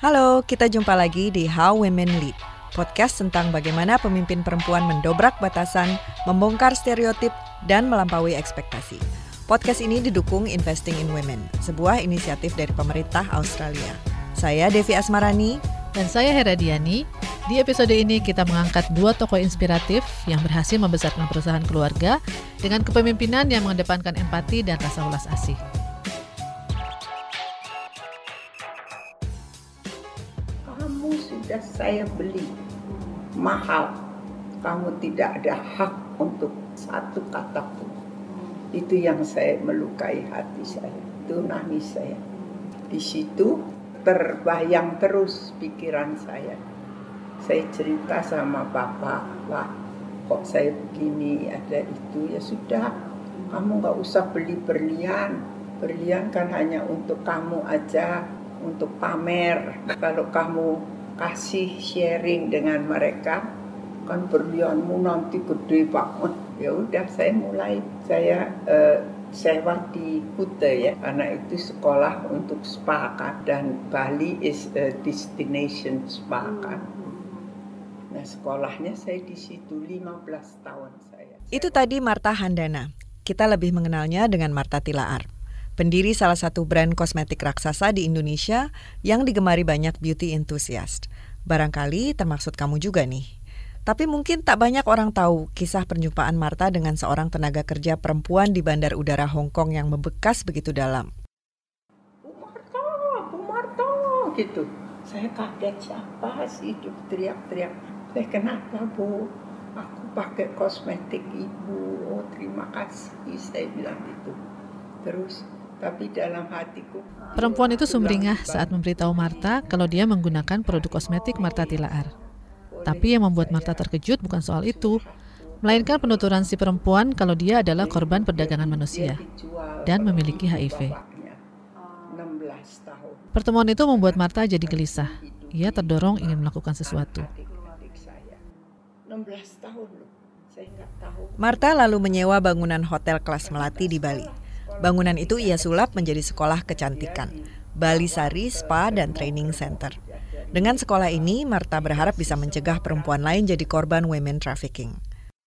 Halo, kita jumpa lagi di How Women Lead, podcast tentang bagaimana pemimpin perempuan mendobrak batasan, membongkar stereotip, dan melampaui ekspektasi. Podcast ini didukung Investing in Women, sebuah inisiatif dari pemerintah Australia. Saya Devi Asmarani. Dan saya Hera Diani. Di episode ini kita mengangkat dua tokoh inspiratif yang berhasil membesarkan perusahaan keluarga dengan kepemimpinan yang mengedepankan empati dan rasa ulas asih. Sudah saya beli mahal. Kamu tidak ada hak untuk satu kata pun. Itu yang saya melukai hati saya. Itu nangis saya. Di situ terbayang terus pikiran saya. Saya cerita sama bapak, wah kok saya begini, ada itu, ya sudah. Kamu nggak usah beli berlian. Berlian kan hanya untuk kamu aja, untuk pamer. Kalau kamu kasih sharing dengan mereka, kan berlianmu nanti gede banget. Ya udah, saya mulai, saya uh, sewa di Kute ya karena itu sekolah untuk spa kan dan Bali is a destination spa kan. Nah sekolahnya saya di situ 15 tahun saya. Itu tadi Marta Handana. Kita lebih mengenalnya dengan Marta Tilaar. Pendiri salah satu brand kosmetik raksasa di Indonesia yang digemari banyak beauty enthusiast. Barangkali termaksud kamu juga nih. Tapi mungkin tak banyak orang tahu kisah perjumpaan Marta dengan seorang tenaga kerja perempuan di Bandar Udara Hong Kong yang membekas begitu dalam. Bu Marta, Bu Marta, gitu. Saya kaget siapa sih itu teriak-teriak. Saya kenapa Bu? Aku pakai kosmetik ibu. Oh terima kasih saya bilang gitu. Terus tapi dalam hatiku. Perempuan itu sumringah saat memberitahu Marta kalau dia menggunakan produk kosmetik Marta Tilaar. Tapi yang membuat Marta terkejut bukan soal itu, melainkan penuturan si perempuan kalau dia adalah korban perdagangan manusia dan memiliki HIV. Pertemuan itu membuat Marta jadi gelisah. Ia terdorong ingin melakukan sesuatu. Marta lalu menyewa bangunan hotel kelas melati di Bali. Bangunan itu ia sulap menjadi sekolah kecantikan, Bali Sari Spa dan Training Center. Dengan sekolah ini, Marta berharap bisa mencegah perempuan lain jadi korban women trafficking.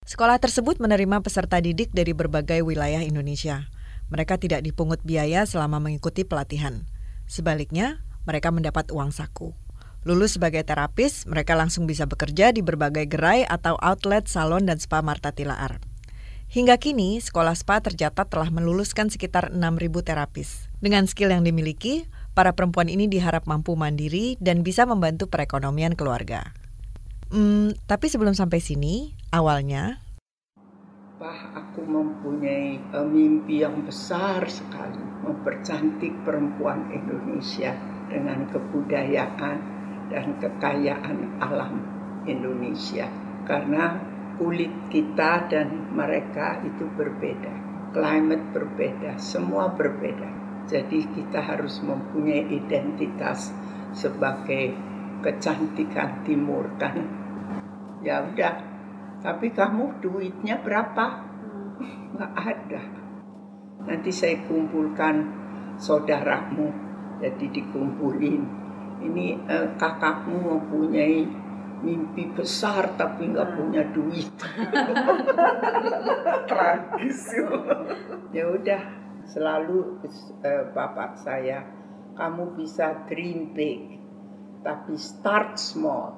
Sekolah tersebut menerima peserta didik dari berbagai wilayah Indonesia. Mereka tidak dipungut biaya selama mengikuti pelatihan. Sebaliknya, mereka mendapat uang saku. Lulus sebagai terapis, mereka langsung bisa bekerja di berbagai gerai atau outlet salon dan spa Marta Tilaar. Hingga kini, sekolah spa tercatat telah meluluskan sekitar 6.000 terapis. Dengan skill yang dimiliki, para perempuan ini diharap mampu mandiri dan bisa membantu perekonomian keluarga. Hmm, tapi sebelum sampai sini, awalnya... Bah, aku mempunyai uh, mimpi yang besar sekali mempercantik perempuan Indonesia dengan kebudayaan dan kekayaan alam Indonesia. Karena kulit kita dan mereka itu berbeda, climate berbeda, semua berbeda jadi kita harus mempunyai identitas sebagai kecantikan timur kan. Ya udah. Tapi kamu duitnya berapa? Nggak ada. Nanti saya kumpulkan saudaramu. Jadi dikumpulin. Ini eh, kakakmu mempunyai mimpi besar tapi nggak punya duit. Tragis. ya udah selalu uh, bapak saya, kamu bisa dream big, tapi start small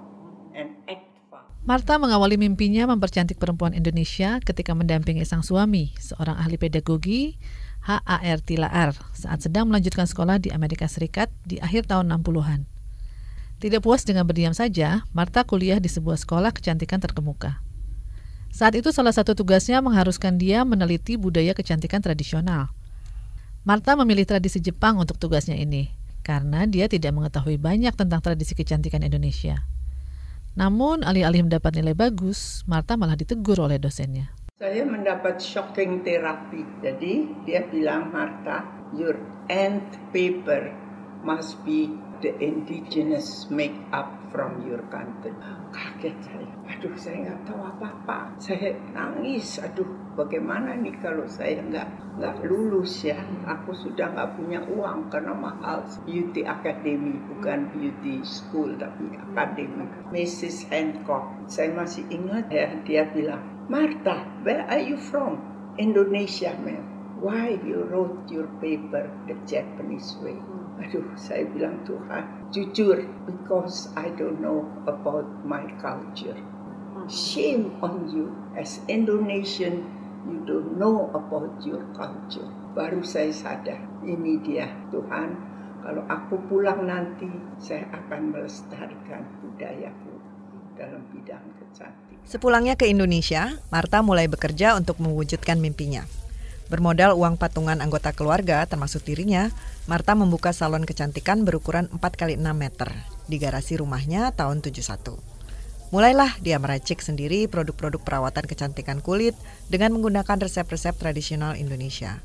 and act fast. Marta mengawali mimpinya mempercantik perempuan Indonesia ketika mendampingi sang suami, seorang ahli pedagogi HAR Tilaar, saat sedang melanjutkan sekolah di Amerika Serikat di akhir tahun 60-an. Tidak puas dengan berdiam saja, Marta kuliah di sebuah sekolah kecantikan terkemuka. Saat itu salah satu tugasnya mengharuskan dia meneliti budaya kecantikan tradisional – Marta memilih tradisi Jepang untuk tugasnya ini karena dia tidak mengetahui banyak tentang tradisi kecantikan Indonesia. Namun, alih-alih mendapat nilai bagus, Marta malah ditegur oleh dosennya. Saya mendapat shocking terapi. Jadi, dia bilang, Marta, your end paper must be the indigenous make up from your country. Kaget saya. Aduh, saya nggak tahu apa-apa. Saya nangis. Aduh, bagaimana nih kalau saya nggak nggak lulus ya? Aku sudah nggak punya uang karena mahal. Beauty Academy bukan beauty school tapi academy. Mrs. Hancock. Saya masih ingat ya dia bilang, Martha, where are you from? Indonesia, ma'am. Why you wrote your paper the Japanese way? Aduh, saya bilang Tuhan, jujur, because I don't know about my culture. Shame on you, as Indonesian, you don't know about your culture. Baru saya sadar, ini dia Tuhan, kalau aku pulang nanti, saya akan melestarikan budayaku dalam bidang kecantikan. Sepulangnya ke Indonesia, Marta mulai bekerja untuk mewujudkan mimpinya. Bermodal uang patungan anggota keluarga, termasuk dirinya, Marta membuka salon kecantikan berukuran 4 kali 6 meter di garasi rumahnya tahun 71. Mulailah dia meracik sendiri produk-produk perawatan kecantikan kulit dengan menggunakan resep-resep tradisional Indonesia.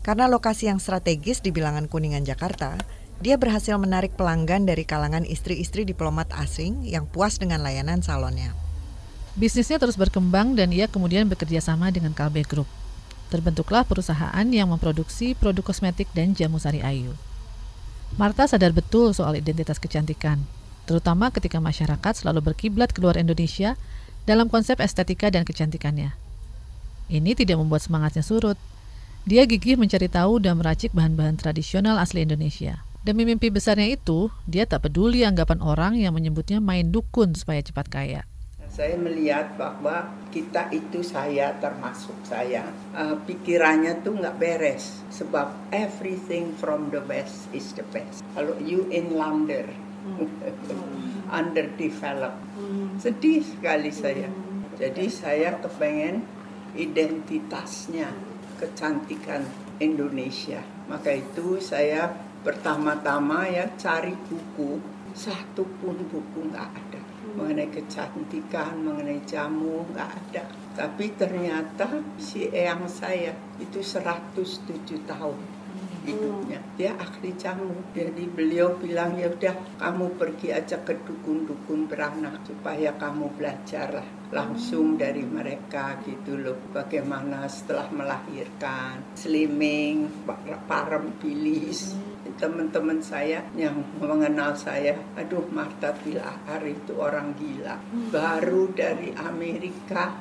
Karena lokasi yang strategis di bilangan Kuningan Jakarta, dia berhasil menarik pelanggan dari kalangan istri-istri diplomat asing yang puas dengan layanan salonnya. Bisnisnya terus berkembang dan ia kemudian bekerja sama dengan Kalbe Group terbentuklah perusahaan yang memproduksi produk kosmetik dan jamu sari ayu. Marta sadar betul soal identitas kecantikan, terutama ketika masyarakat selalu berkiblat keluar Indonesia dalam konsep estetika dan kecantikannya. Ini tidak membuat semangatnya surut. Dia gigih mencari tahu dan meracik bahan-bahan tradisional asli Indonesia. Demi mimpi besarnya itu, dia tak peduli anggapan orang yang menyebutnya main dukun supaya cepat kaya saya melihat bahwa kita itu saya termasuk saya. Uh, pikirannya tuh nggak beres sebab everything from the best is the best. Kalau you in London hmm. underdeveloped hmm. sedih sekali saya. Jadi saya kepengen identitasnya kecantikan Indonesia. Maka itu saya pertama-tama ya cari buku. Satu pun buku nggak ada mengenai kecantikan, mengenai jamu, nggak ada. Tapi ternyata si eyang saya itu 107 tahun hidupnya. Dia ahli jamu. Jadi beliau bilang ya udah kamu pergi aja ke dukun-dukun beranak supaya kamu belajar lah langsung dari mereka gitu loh bagaimana setelah melahirkan slimming parem bilis teman-teman saya yang mengenal saya, aduh Marta Tilahar itu orang gila. Baru dari Amerika,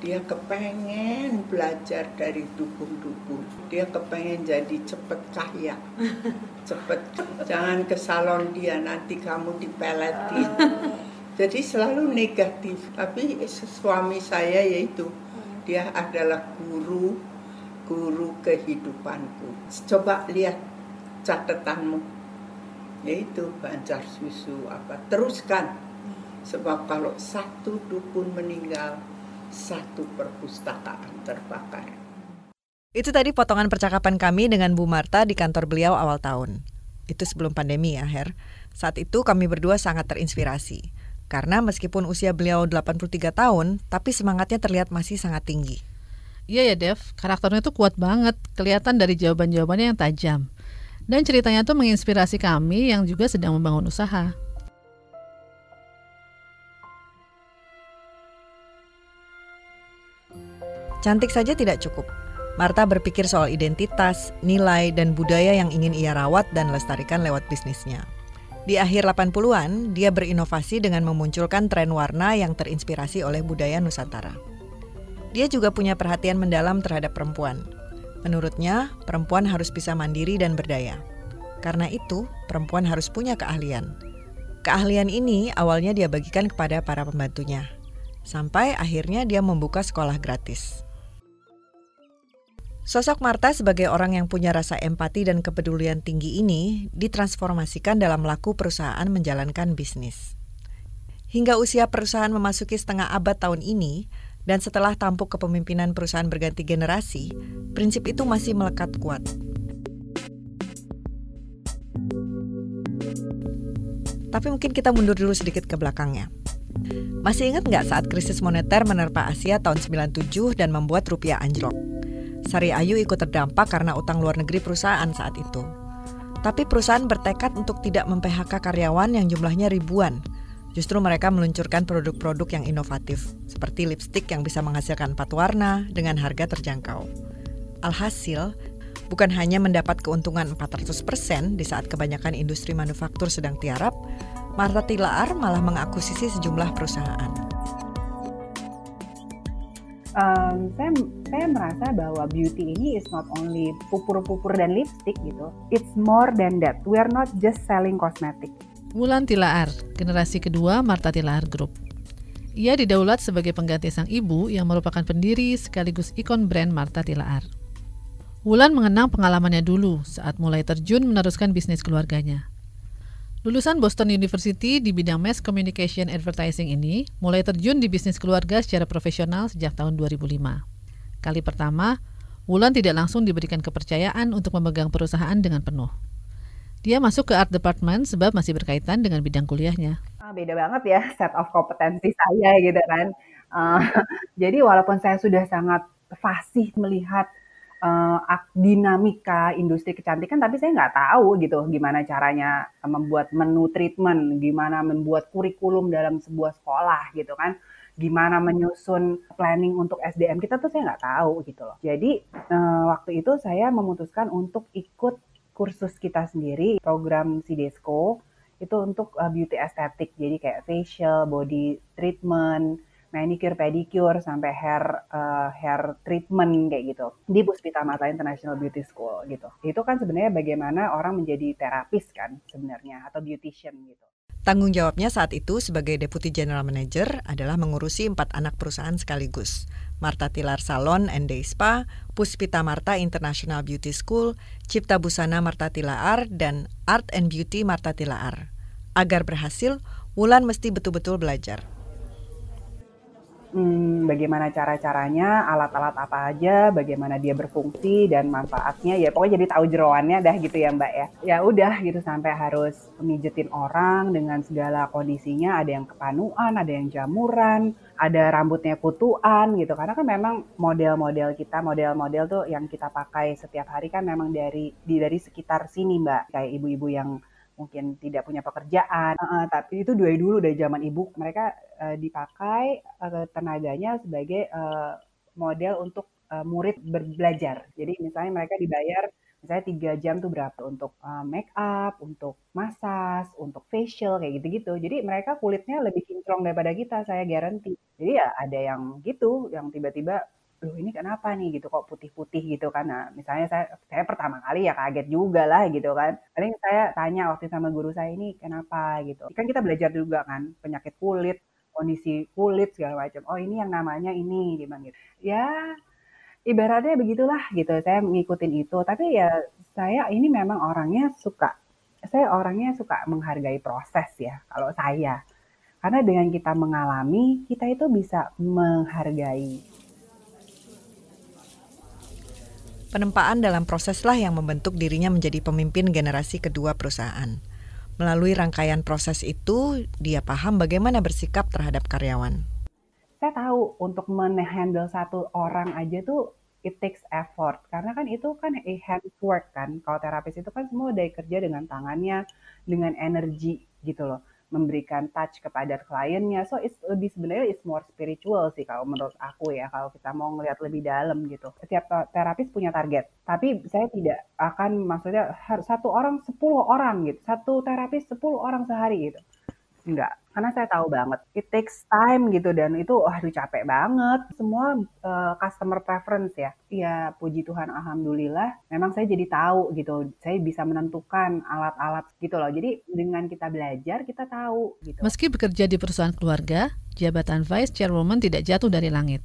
dia kepengen belajar dari dukun-dukun. Dia kepengen jadi cepet kaya. Cepet, jangan ke salon dia, nanti kamu dipeletin. Jadi selalu negatif. Tapi suami saya yaitu, dia adalah guru guru kehidupanku. Coba lihat catatanmu. Yaitu bancar susu apa? Teruskan. Sebab kalau satu dukun meninggal satu perpustakaan terbakar itu tadi potongan percakapan kami dengan Bu Marta di kantor beliau awal tahun. Itu sebelum pandemi ya Her. Saat itu kami berdua sangat terinspirasi. Karena meskipun usia beliau 83 tahun tapi semangatnya terlihat masih sangat tinggi. Iya ya Dev, karakternya tuh kuat banget, kelihatan dari jawaban-jawabannya yang tajam. Dan ceritanya tuh menginspirasi kami yang juga sedang membangun usaha. Cantik saja tidak cukup. Marta berpikir soal identitas, nilai, dan budaya yang ingin ia rawat dan lestarikan lewat bisnisnya. Di akhir 80-an, dia berinovasi dengan memunculkan tren warna yang terinspirasi oleh budaya Nusantara. Dia juga punya perhatian mendalam terhadap perempuan, Menurutnya, perempuan harus bisa mandiri dan berdaya. Karena itu, perempuan harus punya keahlian. Keahlian ini awalnya dia bagikan kepada para pembantunya. Sampai akhirnya dia membuka sekolah gratis. Sosok Marta sebagai orang yang punya rasa empati dan kepedulian tinggi ini ditransformasikan dalam laku perusahaan menjalankan bisnis. Hingga usia perusahaan memasuki setengah abad tahun ini, dan setelah tampuk kepemimpinan perusahaan berganti generasi, prinsip itu masih melekat kuat. Tapi mungkin kita mundur dulu sedikit ke belakangnya. Masih ingat nggak saat krisis moneter menerpa Asia tahun 97 dan membuat rupiah anjlok? Sari Ayu ikut terdampak karena utang luar negeri perusahaan saat itu. Tapi perusahaan bertekad untuk tidak mem-PHK karyawan yang jumlahnya ribuan. Justru mereka meluncurkan produk-produk yang inovatif, seperti lipstick yang bisa menghasilkan empat warna dengan harga terjangkau. Alhasil, bukan hanya mendapat keuntungan 400% di saat kebanyakan industri manufaktur sedang tiarap, Marta Tilaar malah mengakuisisi sejumlah perusahaan. Um, saya saya merasa bahwa beauty ini is not only pupur-pupur dan lipstick gitu. It's more than that. We are not just selling cosmetic. Wulan Tilaar, generasi kedua Marta Tilaar Group. Ia didaulat sebagai pengganti sang ibu yang merupakan pendiri sekaligus ikon brand Marta Tilaar. Wulan mengenang pengalamannya dulu saat mulai terjun meneruskan bisnis keluarganya. Lulusan Boston University di bidang Mass Communication Advertising ini mulai terjun di bisnis keluarga secara profesional sejak tahun 2005. Kali pertama, Wulan tidak langsung diberikan kepercayaan untuk memegang perusahaan dengan penuh. Dia masuk ke art department sebab masih berkaitan dengan bidang kuliahnya. Ah, beda banget ya set of kompetensi saya gitu kan. Uh, jadi walaupun saya sudah sangat fasih melihat uh, dinamika industri kecantikan, tapi saya nggak tahu gitu gimana caranya membuat menu treatment, gimana membuat kurikulum dalam sebuah sekolah gitu kan, gimana menyusun planning untuk SDM kita tuh saya nggak tahu gitu loh. Jadi uh, waktu itu saya memutuskan untuk ikut kursus kita sendiri, program Sidesco itu untuk uh, beauty estetik, jadi kayak facial, body treatment, manicure, pedicure sampai hair uh, hair treatment kayak gitu di Puspita Mata International Beauty School gitu. Itu kan sebenarnya bagaimana orang menjadi terapis kan sebenarnya atau beautician gitu. Tanggung jawabnya saat itu sebagai Deputy General Manager adalah mengurusi empat anak perusahaan sekaligus. Marta Tilar Salon and Day Spa, Puspita Marta International Beauty School, Cipta Busana Marta Tilaar, dan Art and Beauty Marta Tilaar. Agar berhasil, Wulan mesti betul-betul belajar hmm, bagaimana cara-caranya, alat-alat apa aja, bagaimana dia berfungsi dan manfaatnya. Ya pokoknya jadi tahu jeroannya dah gitu ya Mbak ya. Ya udah gitu sampai harus mijetin orang dengan segala kondisinya. Ada yang kepanuan, ada yang jamuran, ada rambutnya kutuan gitu. Karena kan memang model-model kita, model-model tuh yang kita pakai setiap hari kan memang dari di dari sekitar sini Mbak. Kayak ibu-ibu yang mungkin tidak punya pekerjaan. Uh, tapi itu dari dulu dari zaman ibu mereka uh, dipakai uh, tenaganya sebagai uh, model untuk uh, murid berbelajar. Jadi misalnya mereka dibayar misalnya tiga jam tuh berapa untuk uh, make up, untuk massage, untuk facial kayak gitu-gitu. Jadi mereka kulitnya lebih kinclong daripada kita, saya garanti. Jadi ya ada yang gitu, yang tiba-tiba loh ini kenapa nih? Gitu kok putih-putih? Gitu kan. Nah misalnya saya saya pertama kali ya kaget juga lah gitu kan. Paling saya tanya waktu sama guru saya ini kenapa? Gitu. Kan kita belajar juga kan penyakit kulit kondisi kulit segala macam. Oh ini yang namanya ini gimana gitu. Ya ibaratnya begitulah gitu saya ngikutin itu. Tapi ya saya ini memang orangnya suka saya orangnya suka menghargai proses ya kalau saya. Karena dengan kita mengalami kita itu bisa menghargai Penempaan dalam proseslah yang membentuk dirinya menjadi pemimpin generasi kedua perusahaan. Melalui rangkaian proses itu, dia paham bagaimana bersikap terhadap karyawan. Saya tahu untuk menghandle satu orang aja tuh it takes effort karena kan itu kan a hand work kan. Kalau terapis itu kan semua dari kerja dengan tangannya, dengan energi gitu loh memberikan touch kepada kliennya. So it's lebih sebenarnya it's more spiritual sih kalau menurut aku ya kalau kita mau ngelihat lebih dalam gitu. Setiap terapis punya target, tapi saya tidak akan maksudnya satu orang 10 orang gitu. Satu terapis 10 orang sehari gitu. Enggak, karena saya tahu banget it takes time gitu dan itu aduh capek banget. Semua uh, customer preference ya. Ya puji Tuhan alhamdulillah memang saya jadi tahu gitu. Saya bisa menentukan alat-alat gitu loh. Jadi dengan kita belajar kita tahu gitu. Meski bekerja di perusahaan keluarga, jabatan Vice Chairwoman tidak jatuh dari langit.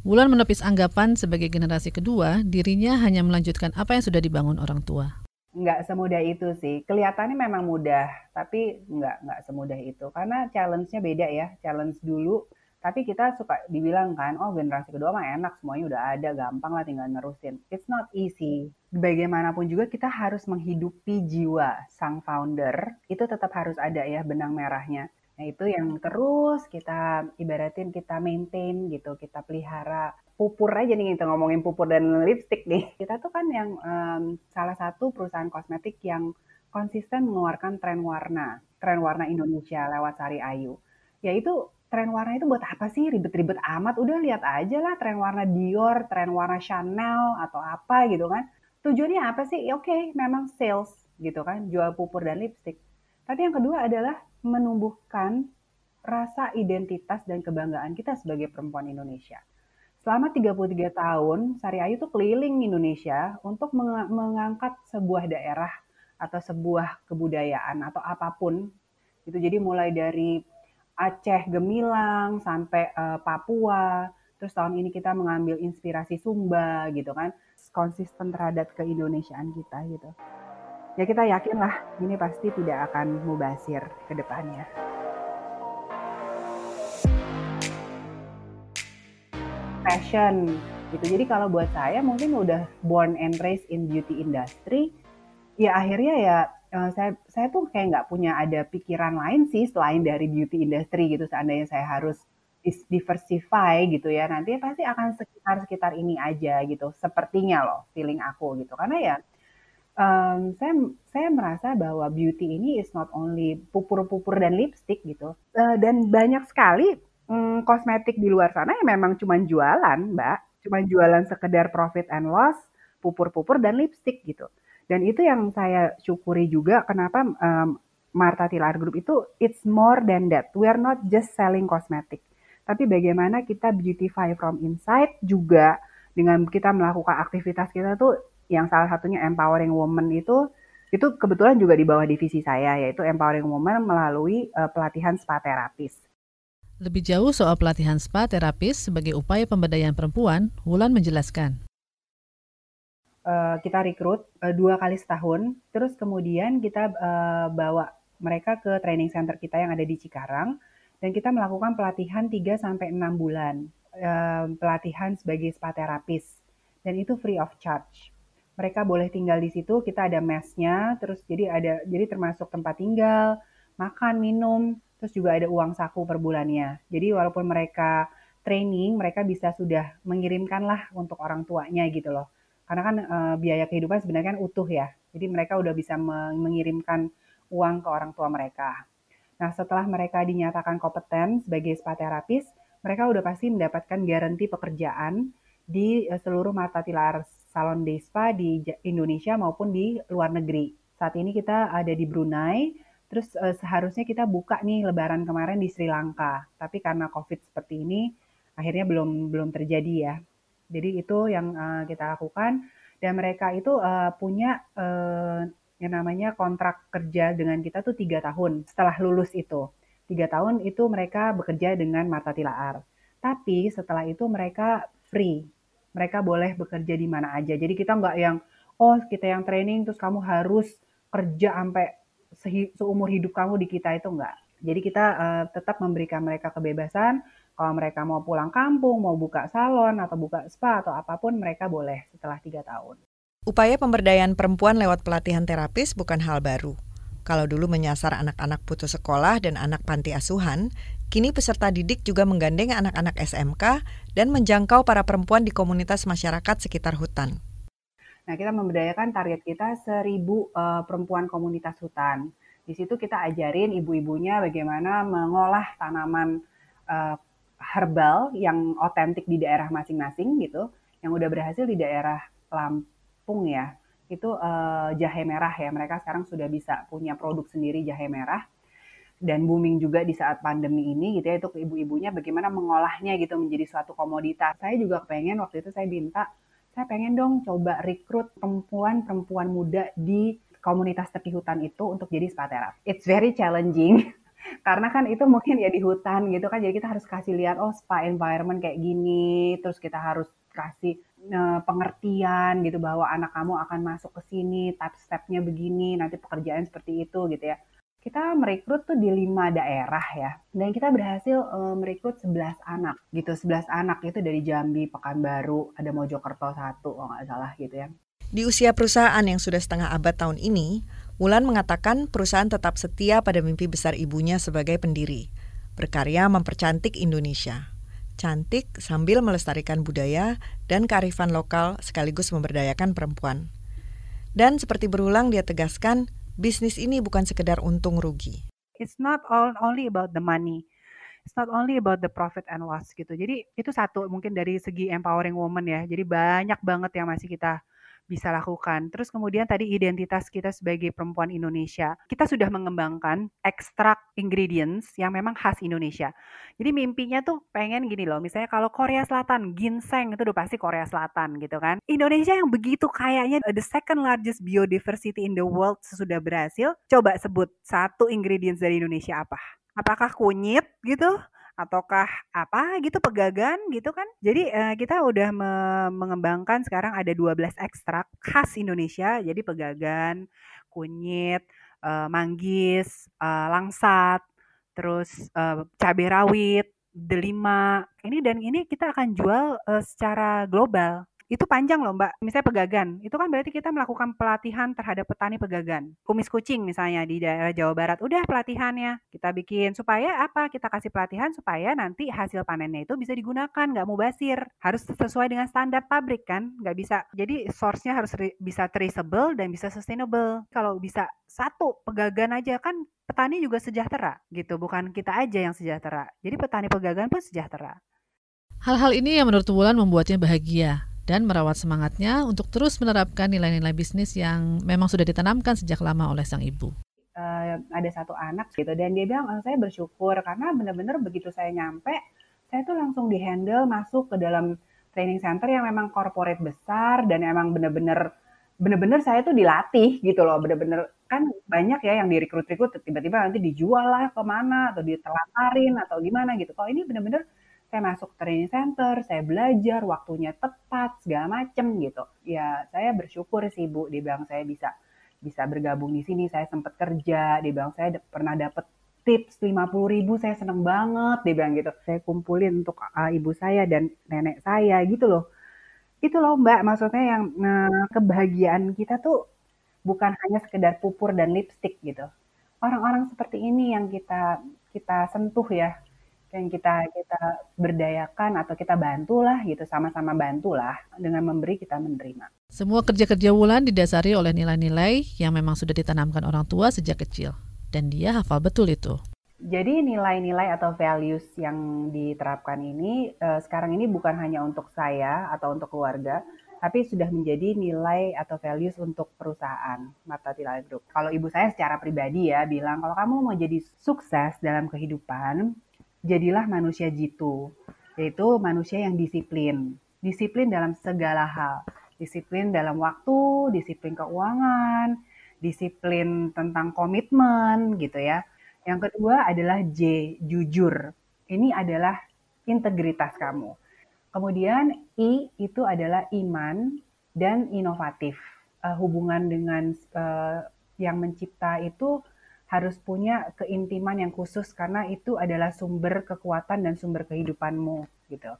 Wulan menepis anggapan sebagai generasi kedua, dirinya hanya melanjutkan apa yang sudah dibangun orang tua nggak semudah itu sih. Kelihatannya memang mudah, tapi nggak nggak semudah itu. Karena challenge-nya beda ya. Challenge dulu, tapi kita suka dibilang kan, oh generasi kedua mah enak, semuanya udah ada, gampang lah tinggal nerusin. It's not easy. Bagaimanapun juga kita harus menghidupi jiwa sang founder, itu tetap harus ada ya benang merahnya. Nah itu yang terus kita ibaratin kita maintain gitu, kita pelihara pupur aja nih kita ngomongin pupur dan lipstick nih. Kita tuh kan yang um, salah satu perusahaan kosmetik yang konsisten mengeluarkan tren warna, tren warna Indonesia lewat Sari Ayu. Yaitu tren warna itu buat apa sih ribet-ribet amat? Udah lihat aja lah tren warna Dior, tren warna Chanel atau apa gitu kan. Tujuannya apa sih? Ya, Oke, okay, memang sales gitu kan, jual pupur dan lipstick. Tapi yang kedua adalah menumbuhkan rasa identitas dan kebanggaan kita sebagai perempuan Indonesia. Selama 33 tahun, Sari Ayu tuh keliling Indonesia untuk meng mengangkat sebuah daerah atau sebuah kebudayaan atau apa pun. Itu jadi mulai dari Aceh Gemilang sampai uh, Papua. Terus tahun ini kita mengambil inspirasi Sumba gitu kan, konsisten terhadap keindonesiaan kita gitu. Ya kita yakin lah ini pasti tidak akan mubasir ke depannya. Fashion gitu. Jadi kalau buat saya mungkin udah born and raised in beauty industry, ya akhirnya ya uh, saya saya tuh kayak nggak punya ada pikiran lain sih selain dari beauty industry gitu seandainya saya harus diversify gitu ya nanti pasti akan sekitar sekitar ini aja gitu sepertinya loh feeling aku gitu karena ya um, saya saya merasa bahwa beauty ini is not only pupur-pupur dan lipstick gitu uh, dan banyak sekali um, kosmetik di luar sana yang memang cuma jualan mbak cuma jualan sekedar profit and loss pupur-pupur dan lipstick gitu dan itu yang saya syukuri juga kenapa um, Marta Tilar Group itu it's more than that. We are not just selling cosmetic. Tapi bagaimana kita beautify from inside juga dengan kita melakukan aktivitas kita tuh yang salah satunya empowering woman itu itu kebetulan juga di bawah divisi saya yaitu empowering woman melalui uh, pelatihan spa terapis. Lebih jauh soal pelatihan spa terapis sebagai upaya pemberdayaan perempuan, Wulan menjelaskan. Eh, kita rekrut uh, dua kali setahun, terus kemudian kita uh, bawa mereka ke training center kita yang ada di Cikarang, dan kita melakukan pelatihan 3 sampai 6 bulan, uh, pelatihan sebagai spa terapis, dan itu free of charge. Mereka boleh tinggal di situ, kita ada mesnya, terus jadi ada jadi termasuk tempat tinggal, makan, minum, terus juga ada uang saku per bulannya. Jadi walaupun mereka training, mereka bisa sudah mengirimkan lah untuk orang tuanya gitu loh karena kan e, biaya kehidupan sebenarnya kan utuh ya. Jadi mereka udah bisa mengirimkan uang ke orang tua mereka. Nah, setelah mereka dinyatakan kompeten sebagai spa terapis, mereka udah pasti mendapatkan garansi pekerjaan di e, seluruh mata tilar salon day spa di Indonesia maupun di luar negeri. Saat ini kita ada di Brunei, terus e, seharusnya kita buka nih lebaran kemarin di Sri Lanka. Tapi karena Covid seperti ini, akhirnya belum belum terjadi ya. Jadi itu yang uh, kita lakukan dan mereka itu uh, punya yang namanya kontrak kerja dengan kita tuh tiga tahun setelah lulus itu. Tiga tahun itu mereka bekerja dengan mata tilaar. Tapi setelah itu mereka free. Mereka boleh bekerja di mana aja. Jadi kita nggak yang, oh kita yang training terus kamu harus kerja sampai seumur hidup kamu di kita itu enggak. Jadi kita uh, tetap memberikan mereka kebebasan kalau mereka mau pulang kampung, mau buka salon atau buka spa atau apa pun, mereka boleh setelah tiga tahun. Upaya pemberdayaan perempuan lewat pelatihan terapis bukan hal baru. Kalau dulu menyasar anak-anak putus sekolah dan anak panti asuhan, kini peserta didik juga menggandeng anak-anak SMK dan menjangkau para perempuan di komunitas masyarakat sekitar hutan. Nah, kita memberdayakan target kita seribu uh, perempuan komunitas hutan. Di situ kita ajarin ibu-ibunya bagaimana mengolah tanaman uh, herbal yang otentik di daerah masing-masing gitu, yang udah berhasil di daerah Lampung ya, itu uh, jahe merah ya. Mereka sekarang sudah bisa punya produk sendiri jahe merah dan booming juga di saat pandemi ini gitu ya itu ibu-ibunya bagaimana mengolahnya gitu menjadi suatu komoditas. Saya juga pengen waktu itu saya minta saya pengen dong coba rekrut perempuan-perempuan muda di komunitas tepi hutan itu untuk jadi spa therapy. It's very challenging karena kan itu mungkin ya di hutan gitu kan jadi kita harus kasih lihat oh spa environment kayak gini terus kita harus kasih uh, pengertian gitu bahwa anak kamu akan masuk ke sini step stepnya begini nanti pekerjaan seperti itu gitu ya kita merekrut tuh di lima daerah ya dan kita berhasil uh, merekrut 11 anak gitu 11 anak itu dari Jambi Pekanbaru ada Mojokerto satu kalau nggak salah gitu ya di usia perusahaan yang sudah setengah abad tahun ini Wulan mengatakan perusahaan tetap setia pada mimpi besar ibunya sebagai pendiri, berkarya mempercantik Indonesia. Cantik sambil melestarikan budaya dan kearifan lokal sekaligus memberdayakan perempuan. Dan seperti berulang dia tegaskan, bisnis ini bukan sekedar untung rugi. It's not all only about the money. It's not only about the profit and loss gitu. Jadi itu satu mungkin dari segi empowering woman ya. Jadi banyak banget yang masih kita bisa lakukan. Terus kemudian tadi identitas kita sebagai perempuan Indonesia. Kita sudah mengembangkan ekstrak ingredients yang memang khas Indonesia. Jadi mimpinya tuh pengen gini loh, misalnya kalau Korea Selatan, ginseng itu udah pasti Korea Selatan gitu kan. Indonesia yang begitu kayaknya the second largest biodiversity in the world sesudah berhasil, coba sebut satu ingredients dari Indonesia apa? Apakah kunyit gitu? Ataukah apa gitu pegagan gitu kan. Jadi uh, kita udah me mengembangkan sekarang ada 12 ekstrak khas Indonesia. Jadi pegagan, kunyit, uh, manggis, uh, langsat, terus uh, cabai rawit, delima. Ini dan ini kita akan jual uh, secara global itu panjang loh Mbak. Misalnya pegagan, itu kan berarti kita melakukan pelatihan terhadap petani pegagan. Kumis kucing misalnya di daerah Jawa Barat, udah pelatihannya kita bikin supaya apa? Kita kasih pelatihan supaya nanti hasil panennya itu bisa digunakan, nggak mau basir. Harus sesuai dengan standar pabrik kan, nggak bisa. Jadi source-nya harus bisa traceable dan bisa sustainable. Kalau bisa satu pegagan aja kan petani juga sejahtera gitu, bukan kita aja yang sejahtera. Jadi petani pegagan pun sejahtera. Hal-hal ini yang menurut Wulan membuatnya bahagia dan merawat semangatnya untuk terus menerapkan nilai-nilai bisnis yang memang sudah ditanamkan sejak lama oleh sang ibu. Uh, ada satu anak gitu dan dia bilang oh, saya bersyukur karena benar-benar begitu saya nyampe saya tuh langsung dihandle masuk ke dalam training center yang memang corporate besar dan emang benar-benar benar-benar saya tuh dilatih gitu loh benar-benar kan banyak ya yang direkrut-rekrut tiba-tiba nanti dijual lah ke mana atau ditelantarin atau gimana gitu kalau ini benar-benar saya masuk training center, saya belajar, waktunya tepat, segala macem gitu. Ya saya bersyukur sih Bu, dia bilang saya bisa bisa bergabung di sini, saya sempat kerja, dia bilang saya pernah dapat tips 50 ribu, saya seneng banget, dia bilang gitu. Saya kumpulin untuk uh, ibu saya dan nenek saya gitu loh. Itu loh Mbak, maksudnya yang nah, kebahagiaan kita tuh bukan hanya sekedar pupur dan lipstick gitu. Orang-orang seperti ini yang kita kita sentuh ya yang kita kita berdayakan atau kita bantulah gitu sama-sama bantulah dengan memberi kita menerima. Semua kerja-kerja Wulan didasari oleh nilai-nilai yang memang sudah ditanamkan orang tua sejak kecil dan dia hafal betul itu. Jadi nilai-nilai atau values yang diterapkan ini eh, sekarang ini bukan hanya untuk saya atau untuk keluarga, tapi sudah menjadi nilai atau values untuk perusahaan Marta Tila Group. Kalau ibu saya secara pribadi ya bilang kalau kamu mau jadi sukses dalam kehidupan, jadilah manusia jitu, yaitu manusia yang disiplin. Disiplin dalam segala hal. Disiplin dalam waktu, disiplin keuangan, disiplin tentang komitmen gitu ya. Yang kedua adalah J, jujur. Ini adalah integritas kamu. Kemudian I itu adalah iman dan inovatif. Uh, hubungan dengan uh, yang mencipta itu harus punya keintiman yang khusus karena itu adalah sumber kekuatan dan sumber kehidupanmu gitu.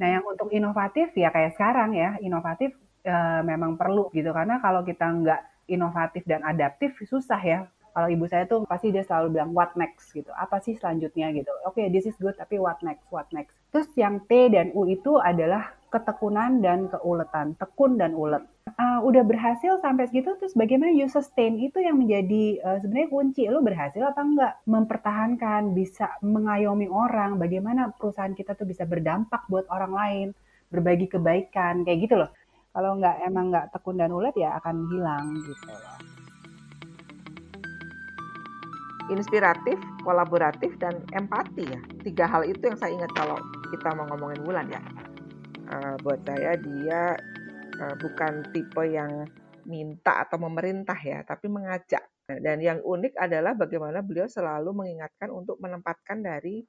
Nah, yang untuk inovatif ya kayak sekarang ya, inovatif e, memang perlu gitu karena kalau kita nggak inovatif dan adaptif susah ya. Kalau ibu saya tuh pasti dia selalu bilang what next gitu. Apa sih selanjutnya gitu. Oke, okay, this is good tapi what next? What next? Terus yang T dan U itu adalah ketekunan dan keuletan, tekun dan ulet. Uh, udah berhasil sampai segitu terus bagaimana you sustain itu yang menjadi uh, sebenarnya kunci? Lo berhasil apa enggak? Mempertahankan bisa mengayomi orang bagaimana perusahaan kita tuh bisa berdampak buat orang lain berbagi kebaikan kayak gitu loh. Kalau nggak emang nggak tekun dan ulet ya akan hilang gitu loh. Inspiratif, kolaboratif, dan empati ya. Tiga hal itu yang saya ingat kalau kita mau ngomongin bulan ya. Uh, buat saya dia uh, bukan tipe yang minta atau memerintah ya, tapi mengajak. Dan yang unik adalah bagaimana beliau selalu mengingatkan untuk menempatkan dari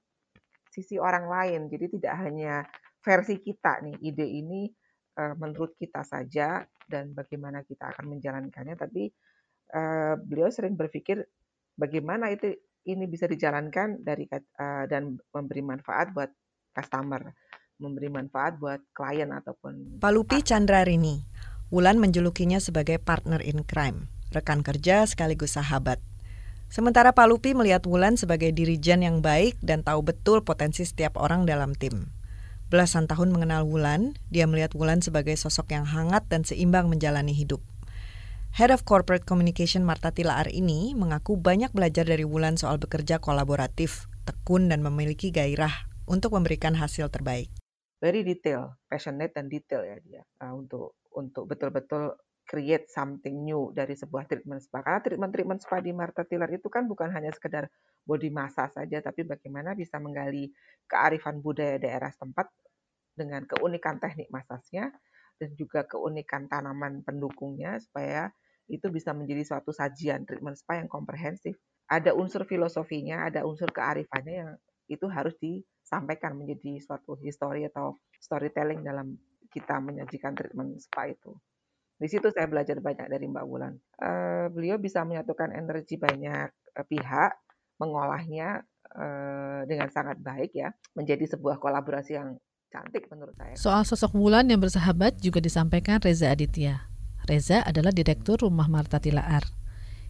sisi orang lain. Jadi tidak hanya versi kita nih, ide ini uh, menurut kita saja dan bagaimana kita akan menjalankannya, tapi uh, beliau sering berpikir bagaimana itu ini bisa dijalankan dari uh, dan memberi manfaat buat customer memberi manfaat buat klien ataupun Palupi Chandra Rini, Wulan menjulukinya sebagai partner in crime. rekan kerja sekaligus sahabat. Sementara Pak Lupi melihat Wulan sebagai dirijen yang baik dan tahu betul potensi setiap orang dalam tim. Belasan tahun mengenal Wulan, dia melihat Wulan sebagai sosok yang hangat dan seimbang menjalani hidup. Head of Corporate Communication Marta Tilaar ini mengaku banyak belajar dari Wulan soal bekerja kolaboratif, tekun dan memiliki gairah untuk memberikan hasil terbaik. Very detail, passionate dan detail ya dia uh, untuk untuk betul-betul create something new dari sebuah treatment spa. Karena treatment-treatment spa di Marta Tiller itu kan bukan hanya sekedar body massage saja, tapi bagaimana bisa menggali kearifan budaya daerah setempat dengan keunikan teknik masasnya dan juga keunikan tanaman pendukungnya supaya itu bisa menjadi suatu sajian treatment spa yang komprehensif. Ada unsur filosofinya, ada unsur kearifannya yang itu harus disampaikan menjadi suatu histori atau storytelling dalam kita menyajikan treatment spa itu. Di situ saya belajar banyak dari Mbak Wulan. Uh, beliau bisa menyatukan energi banyak uh, pihak, mengolahnya uh, dengan sangat baik ya, menjadi sebuah kolaborasi yang cantik menurut saya. Soal sosok Wulan yang bersahabat juga disampaikan Reza Aditya. Reza adalah direktur Rumah Marta Tilaar.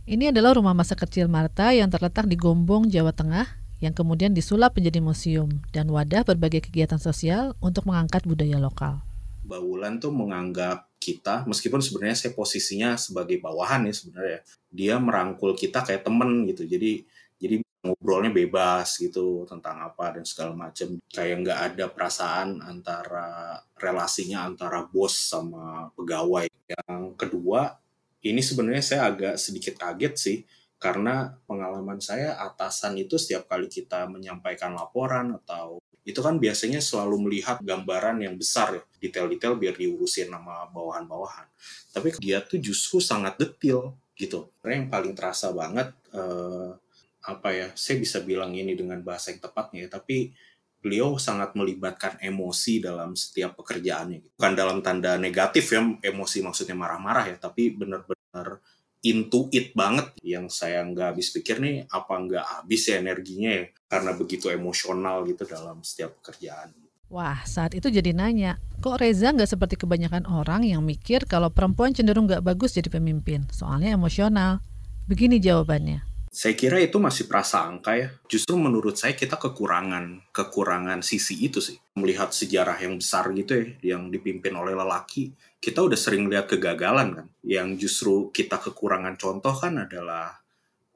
Ini adalah rumah masa kecil Marta yang terletak di Gombong, Jawa Tengah, yang kemudian disulap menjadi museum dan wadah berbagai kegiatan sosial untuk mengangkat budaya lokal. Mbak Wulan tuh menganggap kita, meskipun sebenarnya saya posisinya sebagai bawahan ya sebenarnya, dia merangkul kita kayak temen gitu. Jadi jadi ngobrolnya bebas gitu tentang apa dan segala macam. Kayak nggak ada perasaan antara relasinya antara bos sama pegawai. Yang kedua, ini sebenarnya saya agak sedikit kaget sih karena pengalaman saya atasan itu setiap kali kita menyampaikan laporan atau itu kan biasanya selalu melihat gambaran yang besar ya, detail-detail biar diurusin nama bawahan-bawahan. Tapi dia tuh justru sangat detail gitu. Karena yang paling terasa banget uh, apa ya, saya bisa bilang ini dengan bahasa yang tepatnya ya, tapi beliau sangat melibatkan emosi dalam setiap pekerjaannya. Bukan dalam tanda negatif ya, emosi maksudnya marah-marah ya, tapi benar-benar into it banget yang saya nggak habis pikir nih apa nggak habis ya energinya ya karena begitu emosional gitu dalam setiap pekerjaan. Wah, saat itu jadi nanya, kok Reza nggak seperti kebanyakan orang yang mikir kalau perempuan cenderung nggak bagus jadi pemimpin, soalnya emosional. Begini jawabannya. Saya kira itu masih prasangka ya. Justru menurut saya kita kekurangan kekurangan sisi itu sih. Melihat sejarah yang besar gitu ya, yang dipimpin oleh lelaki, kita udah sering lihat kegagalan kan. Yang justru kita kekurangan contoh kan adalah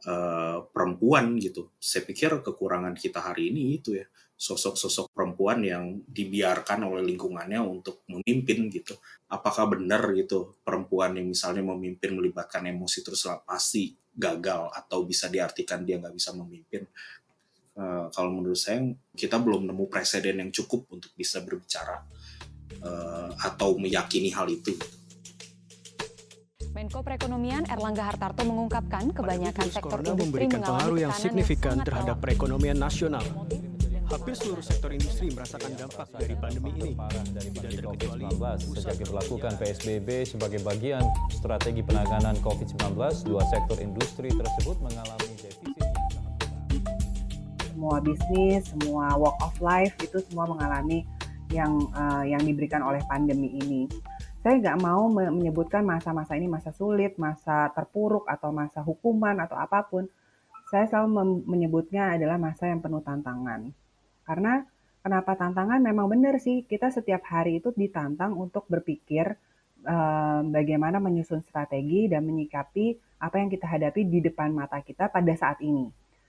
uh, perempuan gitu. Saya pikir kekurangan kita hari ini itu ya sosok-sosok perempuan yang dibiarkan oleh lingkungannya untuk memimpin gitu. Apakah benar gitu perempuan yang misalnya memimpin melibatkan emosi terus pasti gagal atau bisa diartikan dia nggak bisa memimpin? Uh, kalau menurut saya kita belum nemu presiden yang cukup untuk bisa berbicara uh, atau meyakini hal itu. Menko Perekonomian Erlangga Hartarto mengungkapkan kebanyakan sektor industri memberikan pengaruh yang signifikan yang terhadap perekonomian nasional. Hampir seluruh sektor industri merasakan dampak dari pandemi ini. Dari pandemi COVID-19 sejak diberlakukan PSBB sebagai bagian strategi penanganan COVID-19, dua sektor industri tersebut mengalami defisit semua bisnis, semua walk of life itu semua mengalami yang uh, yang diberikan oleh pandemi ini. Saya nggak mau menyebutkan masa-masa ini masa sulit, masa terpuruk, atau masa hukuman, atau apa pun. Saya selalu menyebutnya adalah masa yang penuh tantangan karena kenapa tantangan memang benar sih, kita setiap hari itu ditantang untuk berpikir uh, bagaimana menyusun strategi dan menyikapi apa yang kita hadapi di depan mata kita pada saat ini.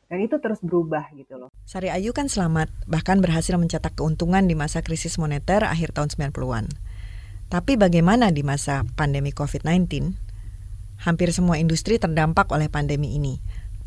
Dan itu terus berubah gitu loh. Sari Ayu kan selamat, bahkan berhasil mencetak keuntungan di masa krisis moneter akhir tahun 90-an. Tapi bagaimana di masa pandemi COVID-19? Hampir semua industri terdampak oleh pandemi ini,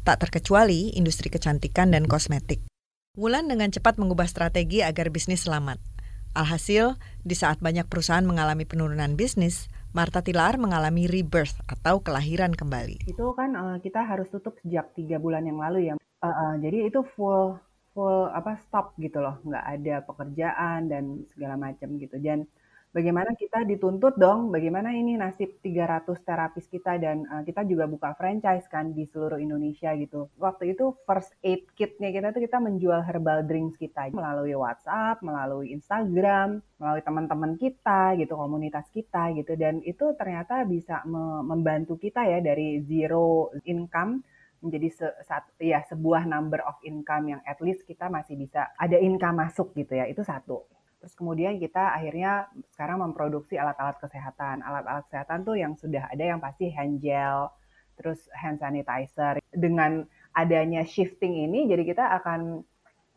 tak terkecuali industri kecantikan dan kosmetik. Wulan dengan cepat mengubah strategi agar bisnis selamat. Alhasil, di saat banyak perusahaan mengalami penurunan bisnis, Marta Tilar mengalami rebirth atau kelahiran kembali. Itu kan uh, kita harus tutup sejak tiga bulan yang lalu ya. Uh, uh, jadi itu full full apa stop gitu loh, nggak ada pekerjaan dan segala macam gitu. Dan bagaimana kita dituntut dong, bagaimana ini nasib 300 terapis kita dan uh, kita juga buka franchise kan di seluruh Indonesia gitu. Waktu itu first aid kitnya kita tuh kita menjual herbal drinks kita melalui WhatsApp, melalui Instagram, melalui teman-teman kita gitu, komunitas kita gitu dan itu ternyata bisa me membantu kita ya dari zero income menjadi se saat ya sebuah number of income yang at least kita masih bisa ada income masuk gitu ya. Itu satu. Terus kemudian kita akhirnya sekarang memproduksi alat-alat kesehatan. Alat-alat kesehatan tuh yang sudah ada yang pasti hand gel, terus hand sanitizer. Dengan adanya shifting ini, jadi kita akan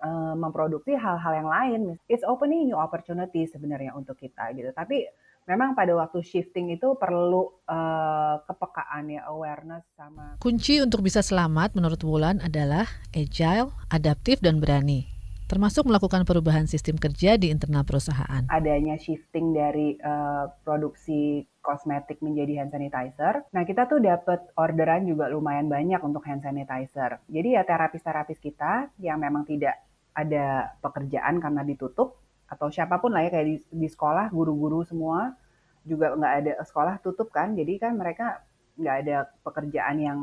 uh, memproduksi hal-hal yang lain. It's opening new opportunity sebenarnya untuk kita gitu. Tapi memang pada waktu shifting itu perlu uh, kepekaan ya, awareness sama. Kunci untuk bisa selamat menurut Wulan adalah agile, adaptif, dan berani termasuk melakukan perubahan sistem kerja di internal perusahaan. Adanya shifting dari uh, produksi kosmetik menjadi hand sanitizer. Nah, kita tuh dapat orderan juga lumayan banyak untuk hand sanitizer. Jadi ya terapis-terapis kita yang memang tidak ada pekerjaan karena ditutup atau siapa pun lah ya kayak di, di sekolah guru-guru semua juga nggak ada sekolah tutup kan. Jadi kan mereka nggak ada pekerjaan yang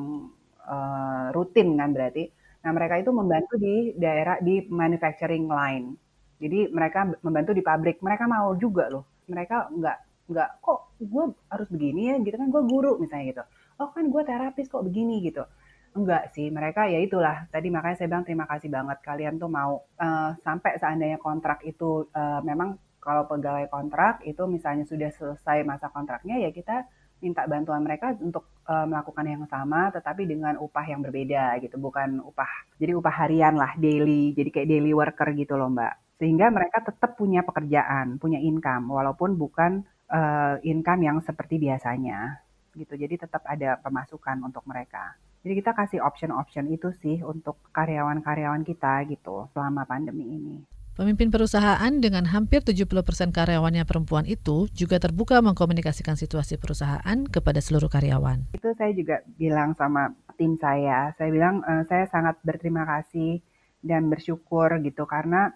uh, rutin kan berarti. Nah, mereka itu membantu di daerah di manufacturing line. Jadi mereka membantu di pabrik. Mereka mau juga loh. Mereka nggak nggak kok gue harus begini ya gitu kan gue guru misalnya gitu. Oh kan gue terapis kok begini gitu. Enggak sih, mereka ya itulah. Tadi makanya saya bilang terima kasih banget kalian tuh mau uh, sampai seandainya kontrak itu uh, memang kalau pegawai kontrak itu misalnya sudah selesai masa kontraknya ya kita minta bantuan mereka untuk uh, melakukan yang sama tetapi dengan upah yang berbeda gitu bukan upah jadi upah harian lah daily jadi kayak daily worker gitu loh mbak. Sehingga mereka tetap punya pekerjaan punya income walaupun bukan uh, income yang seperti biasanya gitu. Jadi tetap ada pemasukan untuk mereka. Jadi kita kasih option-option itu sih untuk karyawan-karyawan kita gitu selama pandemi ini. Pemimpin perusahaan dengan hampir 70% karyawannya perempuan itu juga terbuka mengkomunikasikan situasi perusahaan kepada seluruh karyawan. Itu saya juga bilang sama tim saya, saya bilang e, saya sangat berterima kasih dan bersyukur gitu karena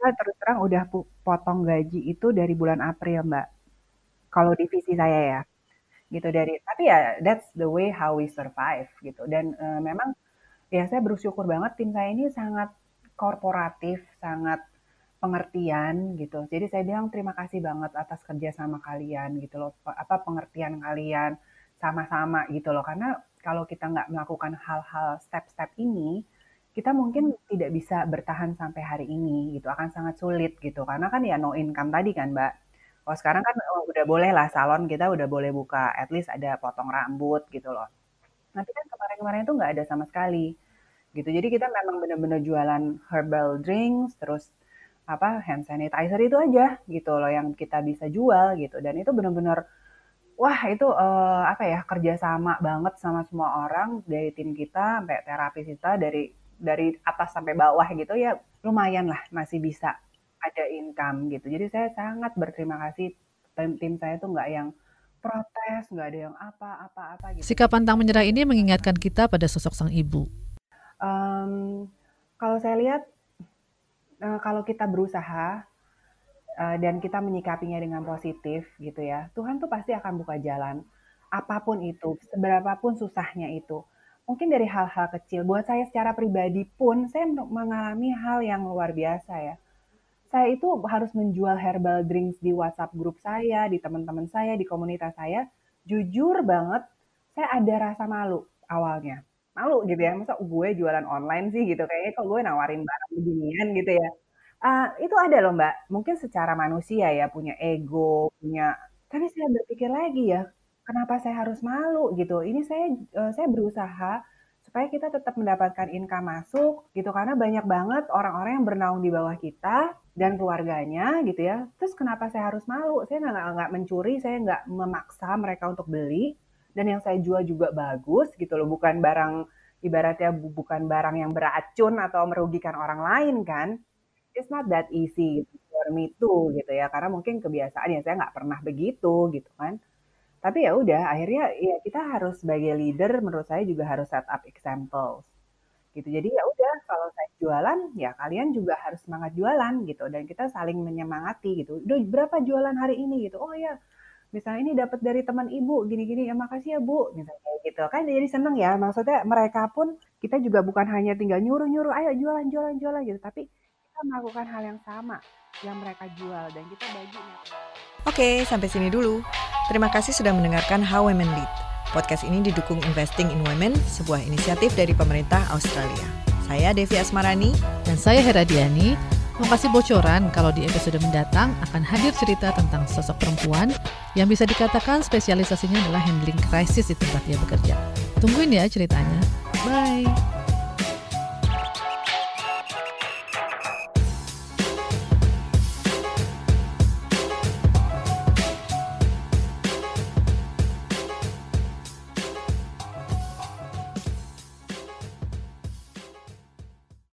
saya terus terang udah potong gaji itu dari bulan April mbak. Kalau divisi saya ya, gitu dari tapi ya that's the way how we survive gitu dan e, memang ya saya bersyukur banget tim saya ini sangat korporatif, sangat pengertian gitu. Jadi saya bilang terima kasih banget atas kerja sama kalian gitu loh. Apa pengertian kalian sama-sama gitu loh. Karena kalau kita nggak melakukan hal-hal step-step ini, kita mungkin tidak bisa bertahan sampai hari ini gitu. Akan sangat sulit gitu. Karena kan ya no income tadi kan Mbak. Oh sekarang kan oh, udah boleh lah salon kita udah boleh buka at least ada potong rambut gitu loh. Nanti kan kemarin-kemarin itu nggak ada sama sekali gitu. Jadi kita memang benar-benar jualan herbal drinks, terus apa hand sanitizer itu aja gitu loh yang kita bisa jual gitu. Dan itu benar-benar wah itu uh, apa ya kerjasama banget sama semua orang dari tim kita sampai terapis kita dari dari atas sampai bawah gitu ya lumayan lah masih bisa ada income gitu. Jadi saya sangat berterima kasih tim, tim saya tuh nggak yang protes nggak ada yang apa apa apa gitu. sikap pantang menyerah ini mengingatkan kita pada sosok sang ibu. Um, kalau saya lihat uh, kalau kita berusaha uh, dan kita menyikapinya dengan positif gitu ya, Tuhan tuh pasti akan buka jalan. Apa pun itu, seberapapun susahnya itu. Mungkin dari hal-hal kecil. Buat saya secara pribadi pun, saya mengalami hal yang luar biasa ya. Saya itu harus menjual herbal drinks di WhatsApp grup saya, di teman-teman saya, di komunitas saya. Jujur banget, saya ada rasa malu awalnya malu gitu ya. Masa gue jualan online sih gitu kayaknya kok gue nawarin barang beginian gitu ya. Uh, itu ada loh mbak. Mungkin secara manusia ya punya ego punya tapi saya berpikir lagi ya kenapa saya harus malu gitu? Ini saya uh, saya berusaha supaya kita tetap mendapatkan income masuk gitu karena banyak banget orang-orang yang bernaung di bawah kita dan keluarganya gitu ya. Terus kenapa saya harus malu? Saya nggak nggak mencuri saya nggak memaksa mereka untuk beli dan yang saya jual juga bagus gitu loh bukan barang ibaratnya bukan barang yang beracun atau merugikan orang lain kan it's not that easy for me too gitu ya karena mungkin kebiasaan ya saya nggak pernah begitu gitu kan tapi ya udah akhirnya ya kita harus sebagai leader menurut saya juga harus set up examples gitu. Jadi ya udah kalau saya jualan ya kalian juga harus semangat jualan gitu dan kita saling menyemangati gitu. Udah berapa jualan hari ini gitu. Oh ya misalnya ini dapat dari teman ibu gini-gini ya makasih ya bu misalnya kayak gitu kan jadi seneng ya maksudnya mereka pun kita juga bukan hanya tinggal nyuruh-nyuruh ayo jualan jualan jualan gitu tapi kita melakukan hal yang sama yang mereka jual dan kita bagi Oke, sampai sini dulu. Terima kasih sudah mendengarkan How Women Lead. Podcast ini didukung Investing in Women, sebuah inisiatif dari pemerintah Australia. Saya Devi Asmarani. Dan saya Heradiani. Mau kasih bocoran kalau di episode mendatang akan hadir cerita tentang sosok perempuan yang bisa dikatakan spesialisasinya adalah handling krisis di tempat dia bekerja. Tungguin ya ceritanya. Bye!